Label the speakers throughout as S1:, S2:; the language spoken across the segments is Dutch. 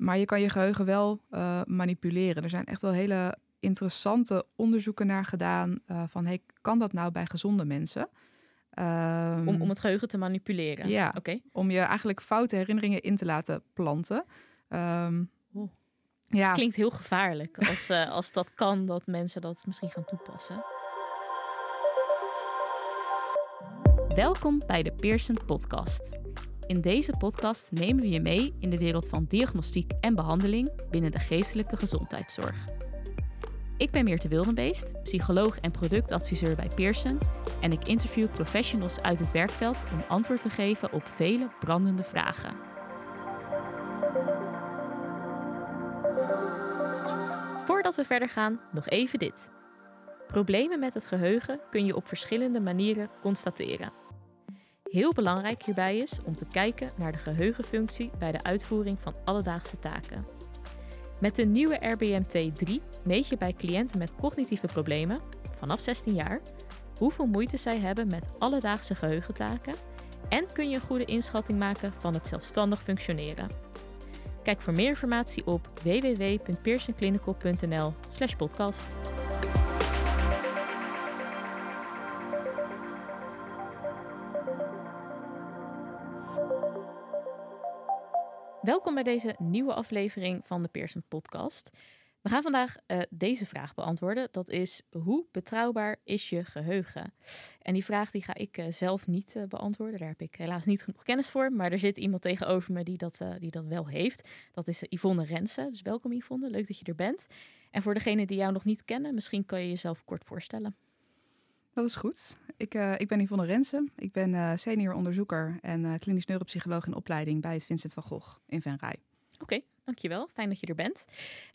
S1: maar je kan je geheugen wel uh, manipuleren. Er zijn echt wel hele interessante onderzoeken naar gedaan. Uh, van hey, kan dat nou bij gezonde mensen?
S2: Um, om, om het geheugen te manipuleren?
S1: Ja,
S2: oké.
S1: om je eigenlijk foute herinneringen in te laten planten. Um,
S2: ja. Klinkt heel gevaarlijk als, uh, als dat kan, dat mensen dat misschien gaan toepassen. Welkom bij de Pearson Podcast. In deze podcast nemen we je mee in de wereld van diagnostiek en behandeling binnen de geestelijke gezondheidszorg. Ik ben Meerte Wildenbeest, psycholoog en productadviseur bij Pearson en ik interview professionals uit het werkveld om antwoord te geven op vele brandende vragen. Voordat we verder gaan, nog even dit. Problemen met het geheugen kun je op verschillende manieren constateren. Heel belangrijk hierbij is om te kijken naar de geheugenfunctie bij de uitvoering van alledaagse taken. Met de nieuwe RBMT3 meet je bij cliënten met cognitieve problemen, vanaf 16 jaar, hoeveel moeite zij hebben met alledaagse geheugentaken en kun je een goede inschatting maken van het zelfstandig functioneren. Kijk voor meer informatie op www.pearsonclinical.nl/podcast. Welkom bij deze nieuwe aflevering van de Pearson Podcast. We gaan vandaag uh, deze vraag beantwoorden. Dat is hoe betrouwbaar is je geheugen? En die vraag die ga ik uh, zelf niet uh, beantwoorden. Daar heb ik helaas niet genoeg kennis voor. Maar er zit iemand tegenover me die dat, die dat wel heeft. Dat is Yvonne Rensen. Dus welkom Yvonne, leuk dat je er bent. En voor degenen die jou nog niet kennen, misschien kan je jezelf kort voorstellen.
S1: Dat is goed. Ik, uh, ik ben Yvonne Rensen. Ik ben uh, senior onderzoeker en uh, klinisch neuropsycholoog in opleiding bij het Vincent van Gogh in Venray.
S2: Oké, okay, dankjewel. Fijn dat je er bent.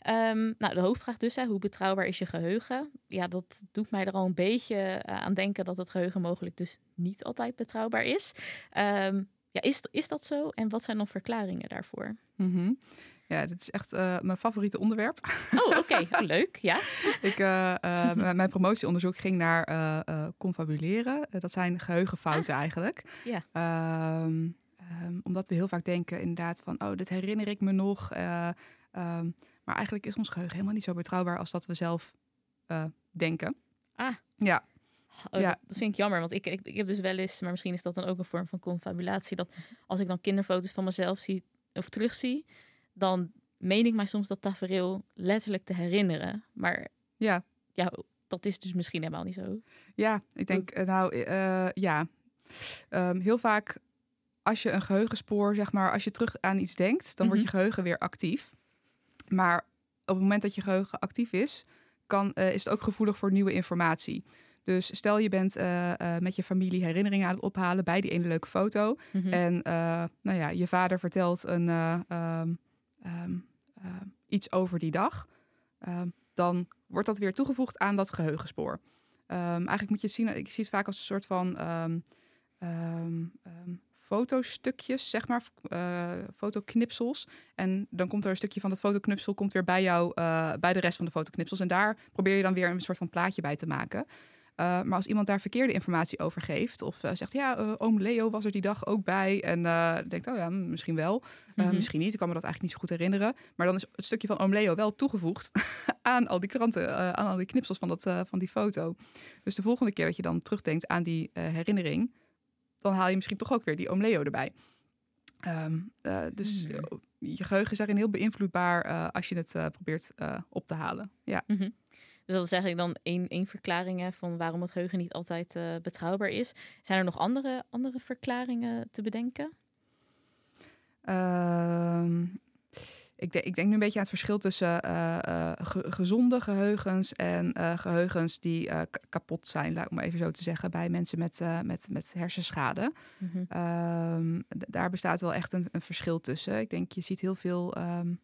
S2: Um, nou, de hoofdvraag dus, hè, hoe betrouwbaar is je geheugen? Ja, dat doet mij er al een beetje aan denken dat het geheugen mogelijk dus niet altijd betrouwbaar is. Um, ja, is, is dat zo? En wat zijn dan verklaringen daarvoor?
S1: Mm -hmm. Ja, dit is echt uh, mijn favoriete onderwerp.
S2: Oh, oké. Okay. Oh, leuk. Ja.
S1: ik, uh, uh, mijn promotieonderzoek ging naar confabuleren. dat zijn geheugenfouten ah. eigenlijk.
S2: Ja.
S1: Um, um, omdat we heel vaak denken inderdaad van... oh, dit herinner ik me nog. Um, maar eigenlijk is ons geheugen helemaal niet zo betrouwbaar... als dat we zelf denken.
S2: Ah.
S1: Ja.
S2: Oh, ja. Dat vind ik jammer, want ik, ik, ik, heb dus wel eens, maar misschien is dat dan ook een vorm van confabulatie, dat als ik dan kinderfoto's van mezelf zie of terugzie, dan meen ik mij soms dat tafereel letterlijk te herinneren. Maar
S1: ja,
S2: ja dat is dus misschien helemaal niet zo.
S1: Ja, ik denk, eh, nou uh, ja, um, heel vaak als je een geheugenspoor, zeg maar, als je terug aan iets denkt, dan wordt je mhm. geheugen weer actief. Maar op het moment dat je geheugen actief is, kan, uh, is het ook gevoelig voor nieuwe informatie. Dus stel je bent uh, uh, met je familie herinneringen aan het ophalen bij die ene leuke foto. Mm -hmm. En nou ja, je vader vertelt een, um, um, iets over die dag. Um, dan wordt dat weer toegevoegd aan dat geheugenspoor. eigenlijk moet je zien, ik zie het vaak als een soort van fotostukjes, zeg maar, uh, fotoknipsels. En dan komt er een stukje van dat fotoknipsel komt weer bij jou, uh, bij de rest van de fotoknipsels. En daar probeer je dan weer een soort van plaatje bij te maken. Uh, maar als iemand daar verkeerde informatie over geeft, of uh, zegt ja, uh, oom Leo was er die dag ook bij, en denkt, oh ja, misschien wel, mm -hmm. misschien niet, ik kan me dat eigenlijk niet zo goed herinneren. Maar dan is het stukje van oom Leo wel toegevoegd aan al die kranten, aan al die knipsels van, dat, van die foto. Dus de volgende keer dat je dan terugdenkt aan die herinnering, dan haal je misschien toch ook weer die oom Leo erbij. Um, dus mm -hmm. je geheugen is daarin heel beïnvloedbaar als je het probeert op te halen. Ja.
S2: Mm -hmm. Dus dat is eigenlijk dan één, één verklaring van waarom het geheugen niet altijd uh, betrouwbaar is. Zijn er nog andere, andere verklaringen te bedenken?
S1: Uh, ik, de, ik, denk nu een beetje aan het verschil tussen uh, uh, ge, gezonde geheugens en geheugens die kapot zijn, laat ik maar even zo te zeggen, bij mensen met, met, met hersenschade. Mm -hmm. daar bestaat wel echt een, een, verschil tussen. Ik denk, je ziet heel veel um,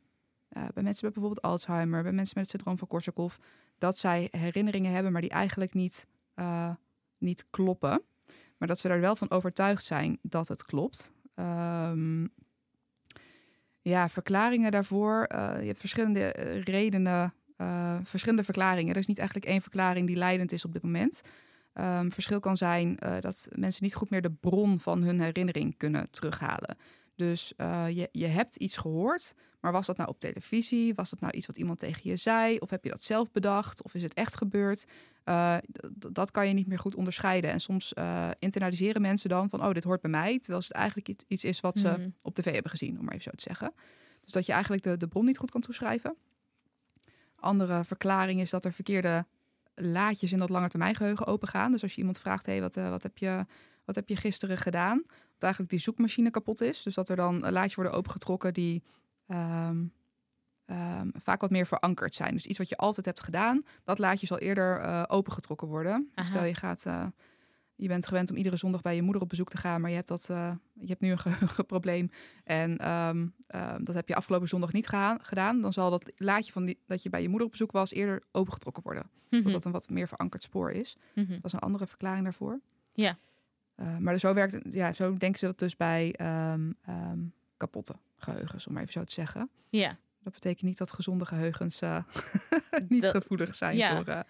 S1: bij mensen met bijvoorbeeld Alzheimer, bij mensen met het syndroom van Korsakoff, dat zij herinneringen hebben, maar die eigenlijk niet, uh, niet kloppen. Maar dat ze er wel van overtuigd zijn dat het klopt. Um, ja, verklaringen daarvoor. Uh, je hebt verschillende redenen, uh, verschillende verklaringen. Er is niet eigenlijk één verklaring die leidend is op dit moment. Um, verschil kan zijn dat mensen niet goed meer de bron van hun herinnering kunnen terughalen. Dus uh, je, je hebt iets gehoord, maar was dat nou op televisie? Was dat nou iets wat iemand tegen je zei? Of heb je dat zelf bedacht? Of is het echt gebeurd? Uh, dat kan je niet meer goed onderscheiden. En soms uh, internaliseren mensen dan van, oh, dit hoort bij mij. Terwijl het eigenlijk iets is wat ze mm. op tv hebben gezien, om maar even zo te zeggen. Dus dat je eigenlijk de, de bron niet goed kan toeschrijven. Andere verklaring is dat er verkeerde laadjes in dat lange termijn geheugen opengaan. Dus als je iemand vraagt, hey, wat, wat, heb je, wat heb je gisteren gedaan? Dat eigenlijk die zoekmachine kapot is. Dus dat er dan laadjes worden opengetrokken die um, um, vaak wat meer verankerd zijn. Dus iets wat je altijd hebt gedaan, dat laadje zal eerder uh, opengetrokken worden. Dus stel je gaat... Uh, je bent gewend om iedere zondag bij je moeder op bezoek te gaan, maar je hebt, dat, uh, je hebt nu een geheugenprobleem. En um, uh, dat heb je afgelopen zondag niet gedaan. Dan zal dat laadje van die, dat je bij je moeder op bezoek was eerder opengetrokken worden. Mm -hmm. Dat dat een wat meer verankerd spoor is. Mm -hmm. Dat is een andere verklaring daarvoor.
S2: Ja.
S1: Uh, maar zo werkt ja, zo denken ze dat dus bij um, um, kapotte geheugens, om even zo te zeggen.
S2: Ja.
S1: Dat betekent niet dat gezonde geheugens niet dat, gevoelig zijn
S2: ja.
S1: voor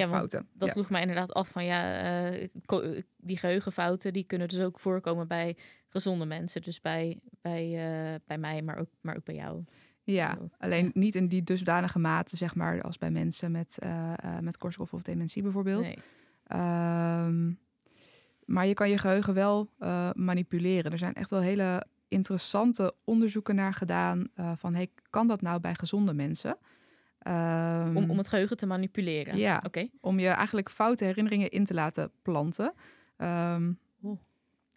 S2: ja,
S1: fouten.
S2: Dat
S1: ja.
S2: vroeg mij inderdaad af van ja, uh, die geheugenfouten die kunnen dus ook voorkomen bij gezonde mensen. Dus bij, bij, uh, bij mij, maar ook, maar ook bij jou.
S1: Ja, alleen niet in die dusdanige mate, zeg maar, als bij mensen met, uh, met Korsakoff of dementie bijvoorbeeld.
S2: Nee.
S1: Um, maar je kan je geheugen wel manipuleren. Er zijn echt wel hele interessante onderzoeken naar gedaan van hey, kan dat nou bij gezonde mensen?
S2: Um, om, om het geheugen te manipuleren?
S1: Ja,
S2: okay.
S1: om je eigenlijk foute herinneringen in te laten planten. Um.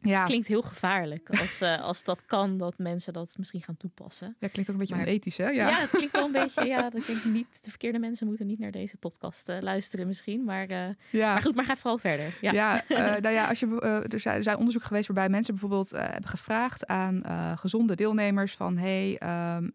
S2: Ja. Klinkt heel gevaarlijk als, uh, als dat kan, dat mensen dat misschien gaan toepassen.
S1: Ja, klinkt ook een beetje
S2: maar,
S1: onethisch, hè?
S2: Ja. ja, het klinkt wel een beetje, ja, dat denk ik niet. De verkeerde mensen moeten niet naar deze podcast uh, luisteren misschien. Maar, uh,
S1: ja.
S2: maar goed, maar ga vooral verder. Ja,
S1: ja nou ja, als je, er, zijn, er zijn onderzoek geweest waarbij mensen bijvoorbeeld hebben gevraagd aan gezonde deelnemers van... Hey, um,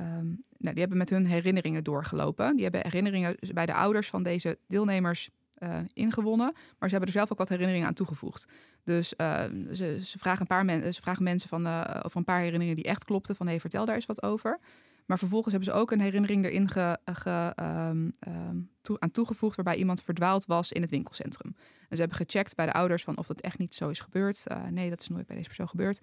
S1: Um, nou, die hebben met hun herinneringen doorgelopen. Die hebben herinneringen bij de ouders van deze deelnemers uh, ingewonnen. Maar ze hebben er zelf ook wat herinneringen aan toegevoegd. Dus uh, ze, ze, vragen een paar ze vragen mensen van, uh, of een paar herinneringen die echt klopten. Van hey, vertel daar eens wat over. Maar vervolgens hebben ze ook een herinnering erin ge, um, toe, aan toegevoegd. waarbij iemand verdwaald was in het winkelcentrum. En ze hebben gecheckt bij de ouders van of dat echt niet zo is gebeurd. nee, dat is nooit bij deze persoon gebeurd.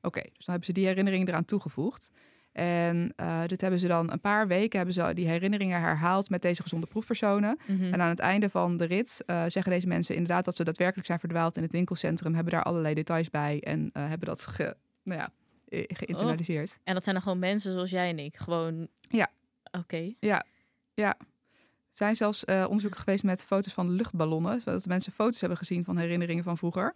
S1: Oké, dus dan hebben ze die herinnering eraan toegevoegd. En uh, dit hebben ze dan een paar weken hebben ze die herinneringen herhaald met deze gezonde proefpersonen.
S2: Mhm.
S1: Mm -hmm. En aan het einde van de rit uh, zeggen deze mensen inderdaad dat ze daadwerkelijk zijn verdwaald in het winkelcentrum, hebben daar allerlei details bij en uh, hebben dat ge, nou ja, geïnternaliseerd.
S2: Oh. En dat zijn dan gewoon mensen zoals jij en ik, gewoon.
S1: Ja.
S2: Oké. Okay.
S1: Ja, ja. Er zijn zelfs onderzoeken geweest met foto's van luchtballonnen, zodat mensen foto's hebben gezien van herinneringen van vroeger.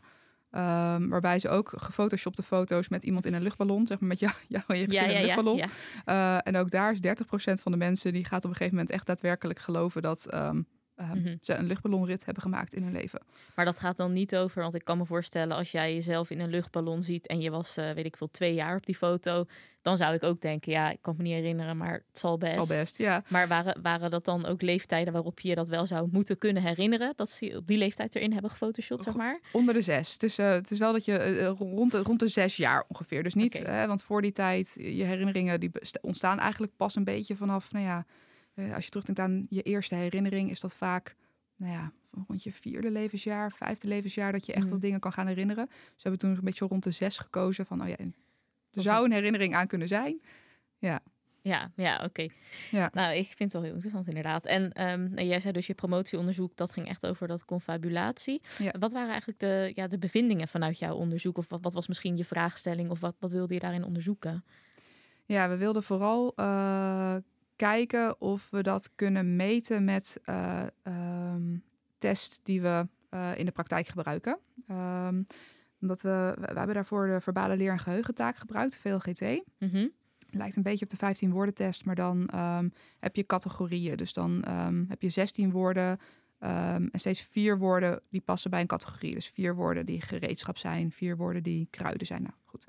S1: Um, waarbij ze ook gefotoshopte foto's met iemand in een luchtballon, zeg maar met jou, jou en je gezin
S2: ja,
S1: in een
S2: ja,
S1: luchtballon.
S2: Ja,
S1: uh, en ook daar is 30% van de mensen die gaat op een gegeven moment echt daadwerkelijk geloven dat um, uh,
S2: Mhm.
S1: mm -hmm. ze een luchtballonrit hebben gemaakt in hun leven.
S2: Maar dat gaat dan niet over, want ik kan me voorstellen als jij jezelf in een luchtballon ziet en je was, uh, weet ik veel, twee jaar op die foto, dan zou ik ook denken, ja, ik kan me niet herinneren, maar het zal best.
S1: Het zal best, ja.
S2: Maar waren, waren dat dan ook leeftijden waarop je je dat wel zou moeten kunnen herinneren, dat ze op die leeftijd erin hebben gefotoshopt, zeg maar?
S1: Onder de zes. Dus uh, het is wel dat je uh, rond, de, rond de zes jaar ongeveer. Dus niet,
S2: okay.
S1: want voor die tijd, je herinneringen die ontstaan eigenlijk pas een beetje vanaf, nou ja, als je terugdenkt aan je eerste herinnering, is dat vaak nou ja, rond je vierde levensjaar, vijfde levensjaar, dat je echt
S2: Mm.
S1: wel dingen kan gaan herinneren. Ze hebben toen een beetje rond de zes gekozen van, oh ja, er zou een herinnering aan kunnen zijn. Ja.
S2: Ja, ja, oké. Okay.
S1: Ja.
S2: Nou, ik vind het wel heel interessant inderdaad. En um, jij zei dus je promotieonderzoek, dat ging echt over dat confabulatie.
S1: Ja.
S2: Wat waren eigenlijk de, ja, de bevindingen vanuit jouw onderzoek? Of wat, wat was misschien je vraagstelling? Of wat, wat wilde je daarin onderzoeken?
S1: Ja, we wilden vooral uh, kijken of we dat kunnen meten met uh, um, tests die we uh, in de praktijk gebruiken. Um, omdat we, we hebben daarvoor de verbale leer- en geheugentaak gebruikt, VLGT.
S2: Mm -hmm.
S1: Lijkt een beetje op de 15 woorden test, maar dan um, heb je categorieën. Dus dan heb je 16 woorden en steeds vier woorden die passen bij een categorie. Dus vier woorden die gereedschap zijn, vier woorden die kruiden zijn. Nou goed.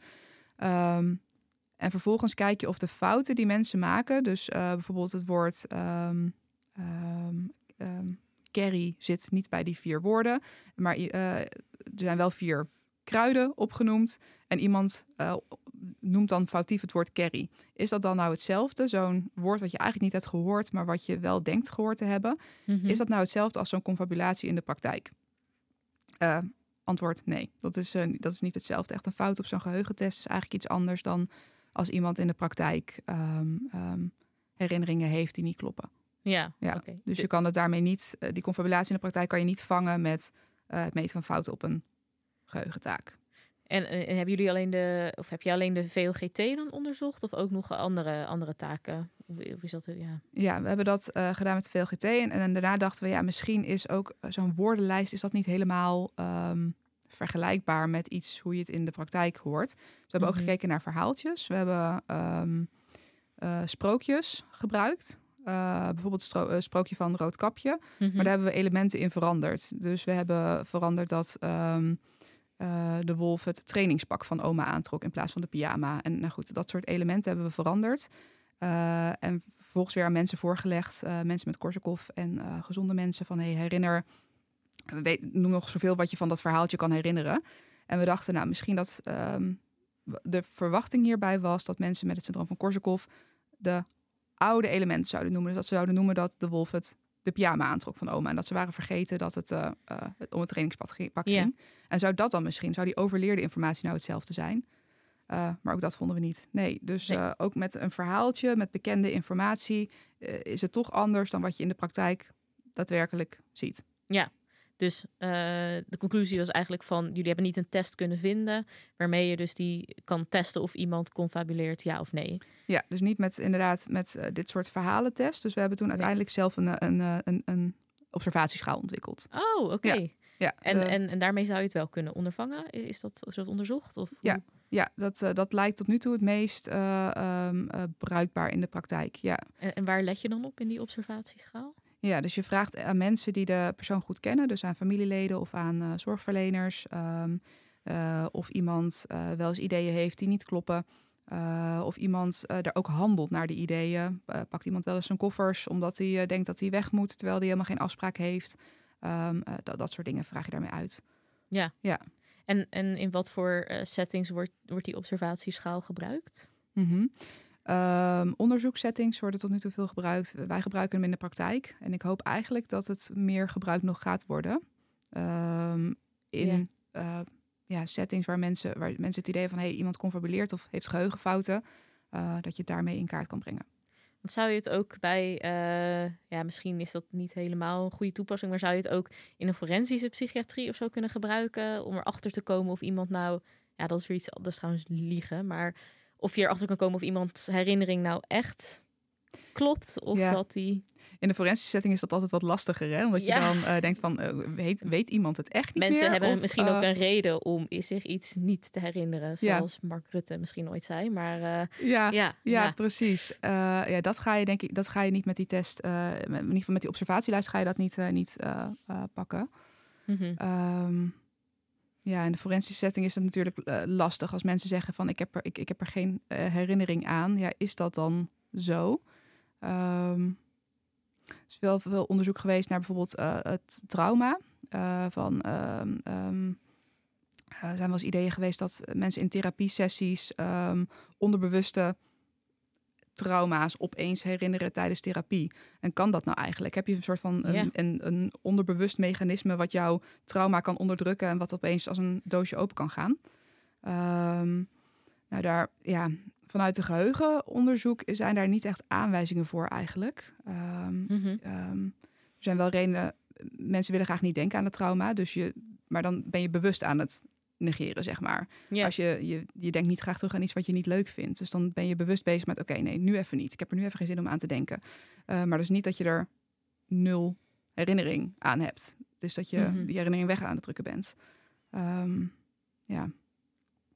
S1: En vervolgens kijk je of de fouten die mensen maken, dus uh, bijvoorbeeld het woord um, um, um, carry zit niet bij die vier woorden, maar uh, er zijn wel vier kruiden opgenoemd en iemand uh, noemt dan foutief het woord carry. Is dat dan nou hetzelfde, zo'n woord wat je eigenlijk niet hebt gehoord, maar wat je wel denkt gehoord te hebben?
S2: Mhm.
S1: Mm -hmm. Is dat nou hetzelfde als zo'n confabulatie in de praktijk? Uh, Antwoord nee. Dat is, uh, dat is niet hetzelfde. Echt een fout op zo'n geheugentest is eigenlijk iets anders dan als iemand in de praktijk um, um, herinneringen heeft die niet kloppen.
S2: Ja,
S1: ja. Okay. Dus je kan het daarmee niet, uh, die confabulatie in de praktijk kan je niet vangen met uh, het meten van fouten op een geheugentaak.
S2: En, en, hebben jullie alleen de, of heb je alleen de VOGT dan onderzocht, of ook nog andere, andere taken? Of, is dat, ja.
S1: ja, we hebben dat uh, gedaan met de VLGT. En, en daarna dachten we, ja, misschien is ook zo'n woordenlijst, is dat niet helemaal um, vergelijkbaar met iets hoe je het in de praktijk hoort. Dus we hebben mm -hmm. ook gekeken naar verhaaltjes. We hebben um, uh, sprookjes gebruikt. Uh, bijvoorbeeld het uh, sprookje van Roodkapje. Mm -hmm. Maar daar hebben we elementen in veranderd. Dus we hebben veranderd dat um, uh, de wolf het trainingspak van oma aantrok in plaats van de pyjama. En nou goed, dat soort elementen hebben we veranderd. en vervolgens weer aan mensen voorgelegd. mensen met Korsakoff en gezonde mensen van hey, herinner... Weet, noem nog zoveel wat je van dat verhaaltje kan herinneren. En we dachten, nou, misschien dat um, de verwachting hierbij was dat mensen met het syndroom van Korsakoff de oude elementen zouden noemen. Dus dat ze zouden noemen dat de wolf het de pyjama aantrok van oma. En dat ze waren vergeten dat het uh, uh, om het trainingspak ging. En zou dat dan misschien, zou die overleerde informatie nou hetzelfde zijn? Uh, maar ook dat vonden we niet. Nee, dus nee. ook met een verhaaltje, met bekende informatie, is het toch anders dan wat je in de praktijk daadwerkelijk ziet.
S2: Ja, dus uh, de conclusie was eigenlijk van jullie hebben niet een test kunnen vinden waarmee je dus die kan testen of iemand confabuleert ja of nee.
S1: Ja, dus niet met inderdaad met uh, dit soort verhalentest. Dus we hebben toen uiteindelijk zelf een, een, een, een observatieschaal ontwikkeld.
S2: Oh, oké. Okay.
S1: Ja. Ja,
S2: en, de... en, en daarmee zou je het wel kunnen ondervangen? Is dat, is dat onderzocht? Of
S1: ja, ja dat, uh, dat lijkt tot nu toe het meest uh, um, uh, bruikbaar in de praktijk. Ja.
S2: En, en waar let je dan op in die observatieschaal?
S1: Ja, dus je vraagt aan mensen die de persoon goed kennen, dus aan familieleden of aan uh, zorgverleners, um, uh, of iemand uh, wel eens ideeën heeft die niet kloppen, of iemand er ook handelt naar die ideeën. pakt iemand wel eens zijn koffers omdat hij denkt dat hij weg moet, terwijl hij helemaal geen afspraak heeft. Um, dat, dat soort dingen vraag je daarmee uit.
S2: Ja.
S1: ja.
S2: En, en in wat voor settings wordt, wordt die observatieschaal gebruikt?
S1: Mm -hmm. Um, onderzoekssettings worden tot nu toe veel gebruikt. Wij gebruiken hem in de praktijk. En ik hoop eigenlijk dat het meer gebruikt nog gaat worden. Um, in. Uh, ja, settings waar mensen, waar mensen het idee van... hey, iemand confabuleert of heeft geheugenfouten... Uh, dat je het daarmee in kaart kan brengen.
S2: Want zou je het ook bij, uh, ja, misschien is dat niet helemaal een goede toepassing, maar zou je het ook in een forensische psychiatrie of zo kunnen gebruiken om erachter te komen of iemand nou, ja, dat is weer iets anders trouwens liegen, maar of je erachter kan komen of iemands herinnering nou echt klopt. Of ja. dat die.
S1: In de forensische setting is dat altijd wat lastiger, hè? Omdat ja. je dan uh, denkt van, uh, weet, weet iemand het echt niet
S2: Mensen
S1: meer?
S2: hebben
S1: of,
S2: misschien uh... ook een reden om zich iets niet te herinneren. Zoals ja. Mark Rutte misschien ooit zei. Maar
S1: ja, ja, ja, precies. ja, dat ga je denk ik, dat ga je niet met die test, met, in ieder geval met die observatielijst ga je dat niet, niet pakken.
S2: Mm -hmm.
S1: um, ja, in de forensische setting is het natuurlijk uh, lastig als mensen zeggen van ik heb er, ik, ik heb er geen uh, herinnering aan. Ja, is dat dan zo? Um, er is wel veel onderzoek geweest naar bijvoorbeeld uh, het trauma. van, um, zijn wel eens ideeën geweest dat mensen in therapiesessies onderbewuste trauma's opeens herinneren tijdens therapie. En kan dat nou eigenlijk? Heb je een soort van een, een onderbewust mechanisme wat jouw trauma kan onderdrukken en wat opeens als een doosje open kan gaan? Ehm, nou, daar, ja, vanuit de geheugenonderzoek zijn daar niet echt aanwijzingen voor eigenlijk. Ehm,
S2: Mhm.
S1: ehm, er zijn wel redenen, mensen willen graag niet denken aan het trauma, dus je, maar dan ben je bewust aan het negeren, zeg maar. Als je, je, je denkt niet graag terug aan iets wat je niet leuk vindt. Dus dan ben je bewust bezig met, oké, nee, nu even niet. Ik heb er nu even geen zin om aan te denken. Uh, maar dat is niet dat je er nul herinnering aan hebt. Dus dat je
S2: Mhm.
S1: die herinnering weg aan het drukken bent. Ehm, ja.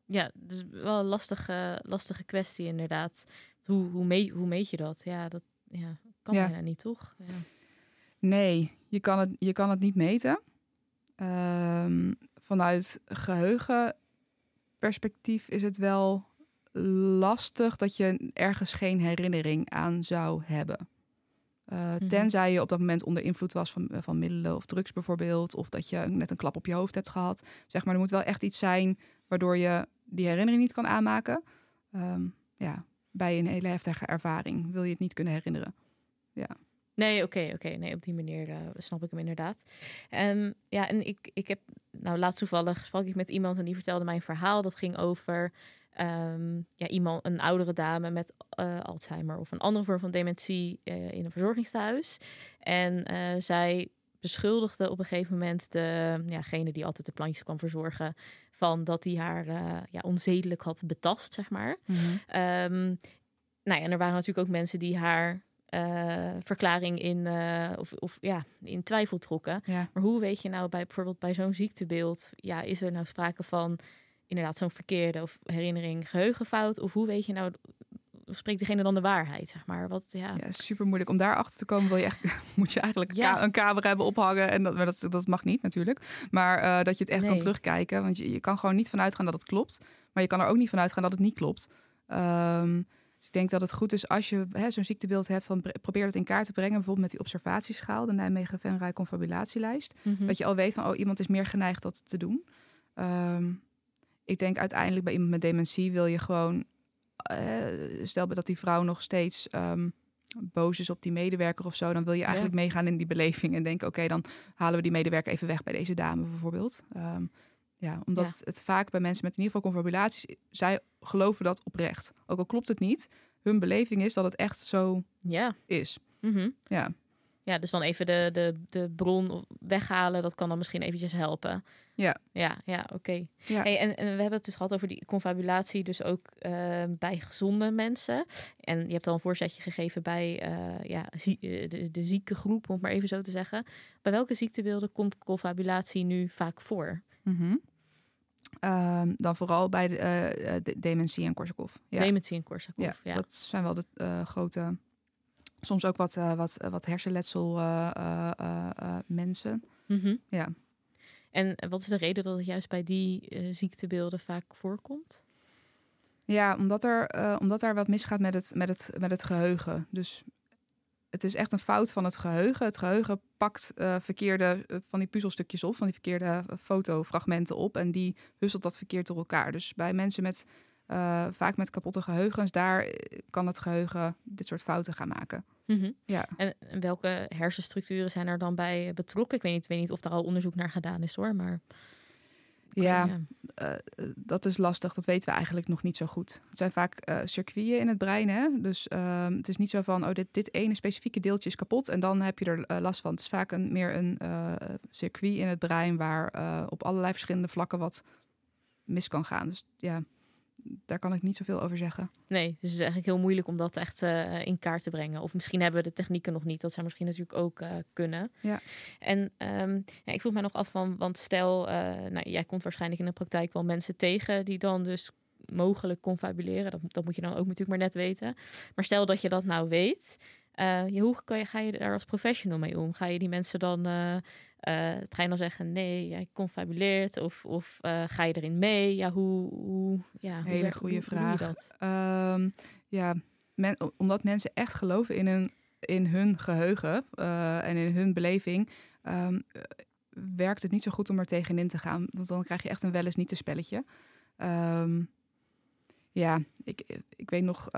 S2: Ja, dus wel een lastige, lastige kwestie inderdaad. Hoe, hoe, mee, hoe meet je dat? Ja, dat ja, kan
S1: Ja.
S2: bijna niet, toch? Ja.
S1: Nee, je kan het, je kan het niet meten. Ehm, vanuit geheugenperspectief is het wel lastig dat je ergens geen herinnering aan zou hebben. Uh,
S2: Mhm.
S1: Tenzij je op dat moment onder invloed was van, van middelen of drugs bijvoorbeeld. Of dat je net een klap op je hoofd hebt gehad. Zeg maar, er moet wel echt iets zijn waardoor je die herinnering niet kan aanmaken. Ehm, ja, bij een hele heftige ervaring wil je het niet kunnen herinneren.
S2: Nee, oké, oké. Nee, op die manier uh, snap ik hem inderdaad. Um, ja, en ik, ik heb, nou, laatst toevallig sprak ik met iemand en die vertelde mij een verhaal. Dat ging over um, ja, iemand, een oudere dame met uh, Alzheimer of een andere vorm van dementie uh, in een verzorgingstehuis. En zij beschuldigde op een gegeven moment de, jagene die altijd de plantjes kwam verzorgen van dat hij haar ja, onzedelijk had betast, zeg maar. Mm -hmm. nou ja, en er waren natuurlijk ook mensen die haar uh, verklaring in, uh, of, of, ja, in twijfel trokken. Ja. Maar hoe weet je nou bij bijvoorbeeld bij zo'n ziektebeeld, ja, is er nou sprake van inderdaad zo'n verkeerde of herinnering, geheugenfout? Of hoe weet je nou, of spreekt degene dan de waarheid, zeg maar? Wat, ja.
S1: ja, super moeilijk. Om daar achter te komen wil je echt, moet je eigenlijk ja. een camera hebben ophangen. En dat, maar dat, dat mag niet natuurlijk. Maar uh, dat je het echt nee. kan terugkijken. Want je, je kan gewoon niet vanuit gaan dat het klopt. Maar je kan er ook niet vanuit gaan dat het niet klopt. Um, dus ik denk dat het goed is als je zo'n ziektebeeld hebt, van probeer het in kaart te brengen, bijvoorbeeld met die observatieschaal, de Nijmegen-Venray confabulatielijst. Mm Dat je al weet van, oh, iemand is meer geneigd dat te doen. Um, ik denk uiteindelijk bij iemand met dementie wil je gewoon, uh, stel dat die vrouw nog steeds um, boos is op die medewerker of zo, dan wil je eigenlijk meegaan in die beleving en denken, oké, dan halen we die medewerker even weg bij deze dame bijvoorbeeld. Um, ja, omdat het vaak bij mensen met in ieder geval confabulaties, zij geloven dat oprecht. Ook al klopt het niet, hun beleving is dat het echt zo ja. is.
S2: Mm Ja. Ja, dus dan even de, de, de bron weghalen, dat kan dan misschien eventjes helpen. Ja. Ja, ja oké. Ja. Hey, en, en we hebben het dus gehad over die confabulatie, dus ook uh, bij gezonde mensen. En je hebt al een voorzetje gegeven bij uh, ja, zie, eh, de, de zieke groep, om het maar even zo te zeggen. Bij welke ziektebeelden komt confabulatie nu vaak voor?
S1: Mm Um, dan vooral bij de, uh, de dementie en Korsakoff.
S2: Ja. Dementie en Korsakoff, ja,
S1: ja. Dat zijn wel de uh, grote, soms ook wat, uh, wat, wat hersenletsel mensen. Mm -hmm. Ja.
S2: En wat is de reden dat het juist bij die ziektebeelden vaak voorkomt?
S1: Ja, omdat er, omdat er wat misgaat met het, met, het, met het geheugen. Dus het is echt een fout van het geheugen. Het geheugen pakt uh, verkeerde uh, van die puzzelstukjes op, van die verkeerde uh, fotofragmenten op en die husselt dat verkeerd door elkaar. Dus bij mensen met vaak met kapotte geheugens, daar kan het geheugen dit soort fouten gaan maken.
S2: Mm -hmm. ja. En, welke hersenstructuren zijn er dan bij betrokken? Ik weet niet, weet niet of daar al onderzoek naar gedaan is hoor, maar.
S1: Ja, uh, dat is lastig. Dat weten we eigenlijk nog niet zo goed. Het zijn vaak uh, circuiten in het brein. Hè? Dus uh, het is niet zo van, oh, dit, dit ene specifieke deeltje is kapot en dan heb je er eh, last van. Het is vaak een, meer een circuit in het brein waar op allerlei verschillende vlakken wat mis kan gaan. Dus ja, daar kan ik niet zoveel over zeggen.
S2: Nee, dus het is eigenlijk heel moeilijk om dat echt uh, in kaart te brengen. Of misschien hebben we de technieken nog niet. Dat zou misschien natuurlijk ook uh, kunnen. Ja. En um, ja, ik vroeg mij nog af van, want stel, uh, nou, jij komt waarschijnlijk in de praktijk wel mensen tegen die dan dus mogelijk confabuleren. Dat, dat moet je dan ook natuurlijk maar net weten. Maar stel dat je dat nou weet. Uh, hoe kan je, ga je daar als professional mee om? Ga je die mensen dan uh, ga je dan zeggen, nee, jij confabuleert of, of uh, ga je erin mee? Ja, hoe... hoe ja,
S1: Hele goede vraag. Um, ja, men, omdat mensen echt geloven in hun, in hun geheugen uh, en in hun beleving... Um, werkt het niet zo goed om er tegenin te gaan. Want dan krijg je echt een wel eens niet te spelletje. Um, ja, ik, ik weet nog,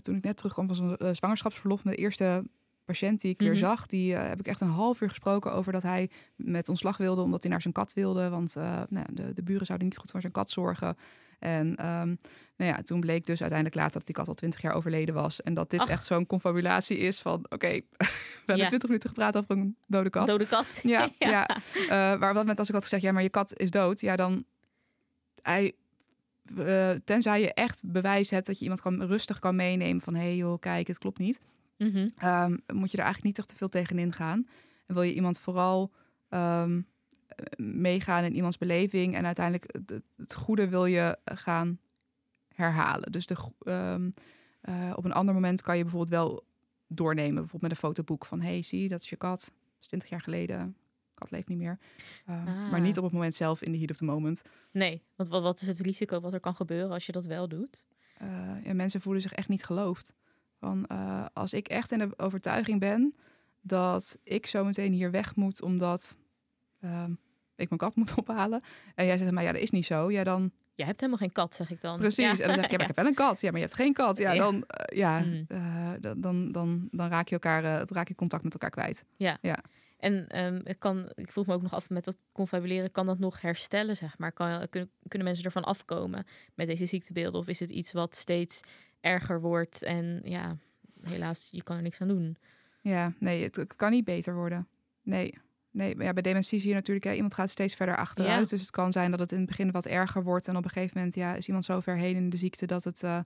S1: toen ik net terugkwam van zo'n zwangerschapsverlof... met de eerste patiënt die ik weer mhm. zag, die uh, heb ik echt een half uur gesproken over dat hij met ontslag wilde omdat hij naar zijn kat wilde. Want uh, nou, de, de buren zouden niet goed voor zijn kat zorgen. En um, nou ja, toen bleek dus uiteindelijk later dat die kat al twintig jaar overleden was. En dat dit Ach. echt zo'n confabulatie is van, oké, okay, we hebben twintig minuten gepraat over een dode kat.
S2: Dode kat.
S1: Ja, ja. ja. Uh, waar wat met als ik had gezegd, ja, maar je kat is dood. Ja, dan hij uh, tenzij je echt bewijs hebt dat je iemand kan, rustig kan meenemen van hé hey joh, kijk, het klopt niet. Mm -hmm. um, moet je er eigenlijk niet echt te veel tegenin gaan. En wil je iemand vooral um, meegaan in iemands beleving en uiteindelijk het, het, goede wil je gaan herhalen. Dus de, um, uh, op een ander moment kan je bijvoorbeeld wel doornemen, bijvoorbeeld met een fotoboek van hey, zie, dat is je kat, dat is 20 jaar geleden. Kat leeft niet meer. Ah. Maar niet op het moment zelf in de heat of the moment.
S2: Nee, want wat, wat is het risico wat er kan gebeuren als je dat wel doet?
S1: Uh, ja, mensen voelen zich echt niet geloofd. Van uh, als ik echt in de overtuiging ben dat ik zo meteen hier weg moet omdat uh, ik mijn kat moet ophalen. En jij zegt maar ja, dat is niet zo. Ja, dan.
S2: Je hebt helemaal geen kat, zeg ik dan.
S1: Precies. Ja. En dan zeg ik, ja, maar ik heb wel een kat. Ja, maar je hebt geen kat. Ja, dan, uh, ja, mm. dan, dan, dan, dan raak je elkaar, uh, raak je contact met elkaar kwijt.
S2: Ja.
S1: ja.
S2: En um, ik, kan, ik vroeg me ook nog af met dat confabuleren, kan dat nog herstellen, zeg maar? Kan, kunnen, kunnen mensen ervan afkomen met deze ziektebeelden? Of is het iets wat steeds erger wordt en ja, helaas, je kan er niks aan doen?
S1: Ja, nee, het, het kan niet beter worden. Nee. Nee, ja, bij dementie zie je natuurlijk, hè, iemand gaat steeds verder achteruit. Dus het kan zijn dat het in het begin wat erger wordt. En op een gegeven moment ja, is iemand zo ver heen in de ziekte dat, het, uh,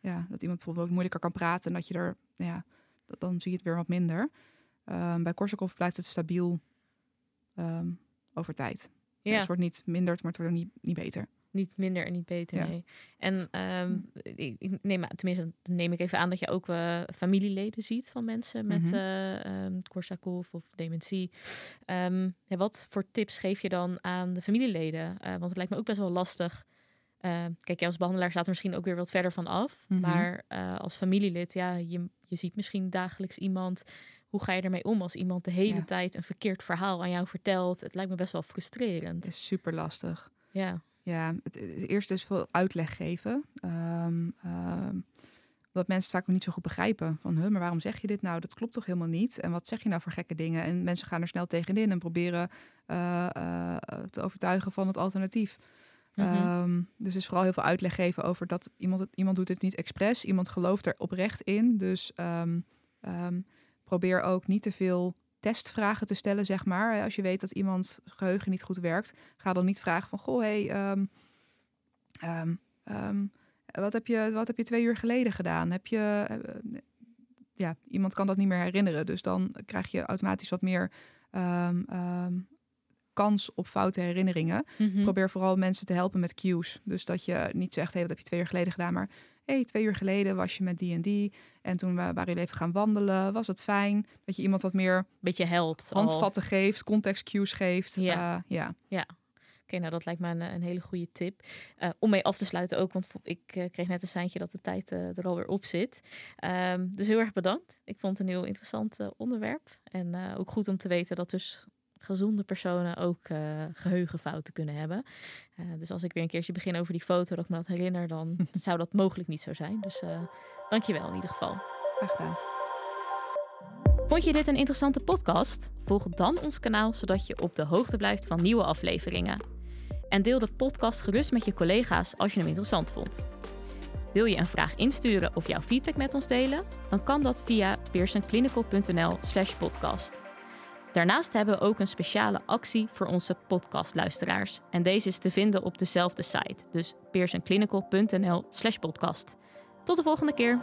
S1: ja, dat iemand bijvoorbeeld moeilijker kan praten. En dat je er, ja, dan zie je het weer wat minder. Um, bij Korsakoff blijft het stabiel um, over tijd. Ja. Dus het wordt niet minder, maar het wordt ook niet, niet beter.
S2: Niet minder en niet beter, ja. nee. En um, ik, neem, tenminste, neem ik even aan dat je ook uh, familieleden ziet van mensen met mm -hmm. uh, um, Korsakoff of dementie. Ja, wat voor tips geef je dan aan de familieleden? Uh, want het lijkt me ook best wel lastig. kijk, jij als behandelaar staat er misschien ook weer wat verder van af. Mm -hmm. Maar als familielid, ja, je, je ziet misschien dagelijks iemand hoe ga je ermee om als iemand de hele ja. tijd een verkeerd verhaal aan jou vertelt? Het lijkt me best wel frustrerend.
S1: Het is super lastig.
S2: Ja.
S1: Ja, het, het eerste is veel uitleg geven. Um, um, omdat mensen vaak nog niet zo goed begrijpen. Van, huh, maar waarom zeg je dit nou? Dat klopt toch helemaal niet? En wat zeg je nou voor gekke dingen? En mensen gaan er snel tegenin en proberen uh, uh, te overtuigen van het alternatief. Mm -hmm. um, dus is vooral heel veel uitleg geven over dat iemand, het, iemand doet het niet expres. Iemand gelooft er oprecht in. Dus probeer ook niet te veel testvragen te stellen, zeg maar. Als je weet dat iemand geheugen niet goed werkt, ga dan niet vragen van... Goh, hey, um, um, um, wat, heb je, wat heb je twee uur geleden gedaan? Heb je... Uh, ja, iemand kan dat niet meer herinneren. Dus dan krijg je automatisch wat meer kans op foute herinneringen. Mm -hmm. Probeer vooral mensen te helpen met cues. Dus dat je niet zegt, hey, wat heb je twee uur geleden gedaan? Maar hey, twee uur geleden was je met die en die. En toen waren jullie even gaan wandelen. Was het fijn dat je iemand wat meer...
S2: Beetje helpt.
S1: Handvatten al. geeft, context cues geeft.
S2: Ja.
S1: Uh, ja.
S2: ja. Oké, okay, nou dat lijkt me een, een hele goede tip. Uh, om mee af te sluiten ook, want ik uh, kreeg net een seintje dat de tijd er alweer op zit. Um, dus heel erg bedankt. Ik vond het een heel interessant onderwerp. En ook goed om te weten dat dus gezonde personen ook uh, geheugenfouten kunnen hebben. Uh, dus als ik weer een keertje begin over die foto, dat ik me dat herinner, dan zou dat mogelijk niet zo zijn. Dus uh, dankjewel in ieder geval.
S1: Graag gedaan.
S2: Vond je dit een interessante podcast? Volg dan ons kanaal, zodat je op de hoogte blijft van nieuwe afleveringen. En deel de podcast gerust met je collega's als je hem interessant vond. Wil je een vraag insturen of jouw feedback met ons delen? Dan kan dat via pearsonclinical.nl slash podcast. Daarnaast hebben we ook een speciale actie voor onze podcastluisteraars. En deze is te vinden op dezelfde site, dus pearsonclinical.nl slash podcast. Tot de volgende keer!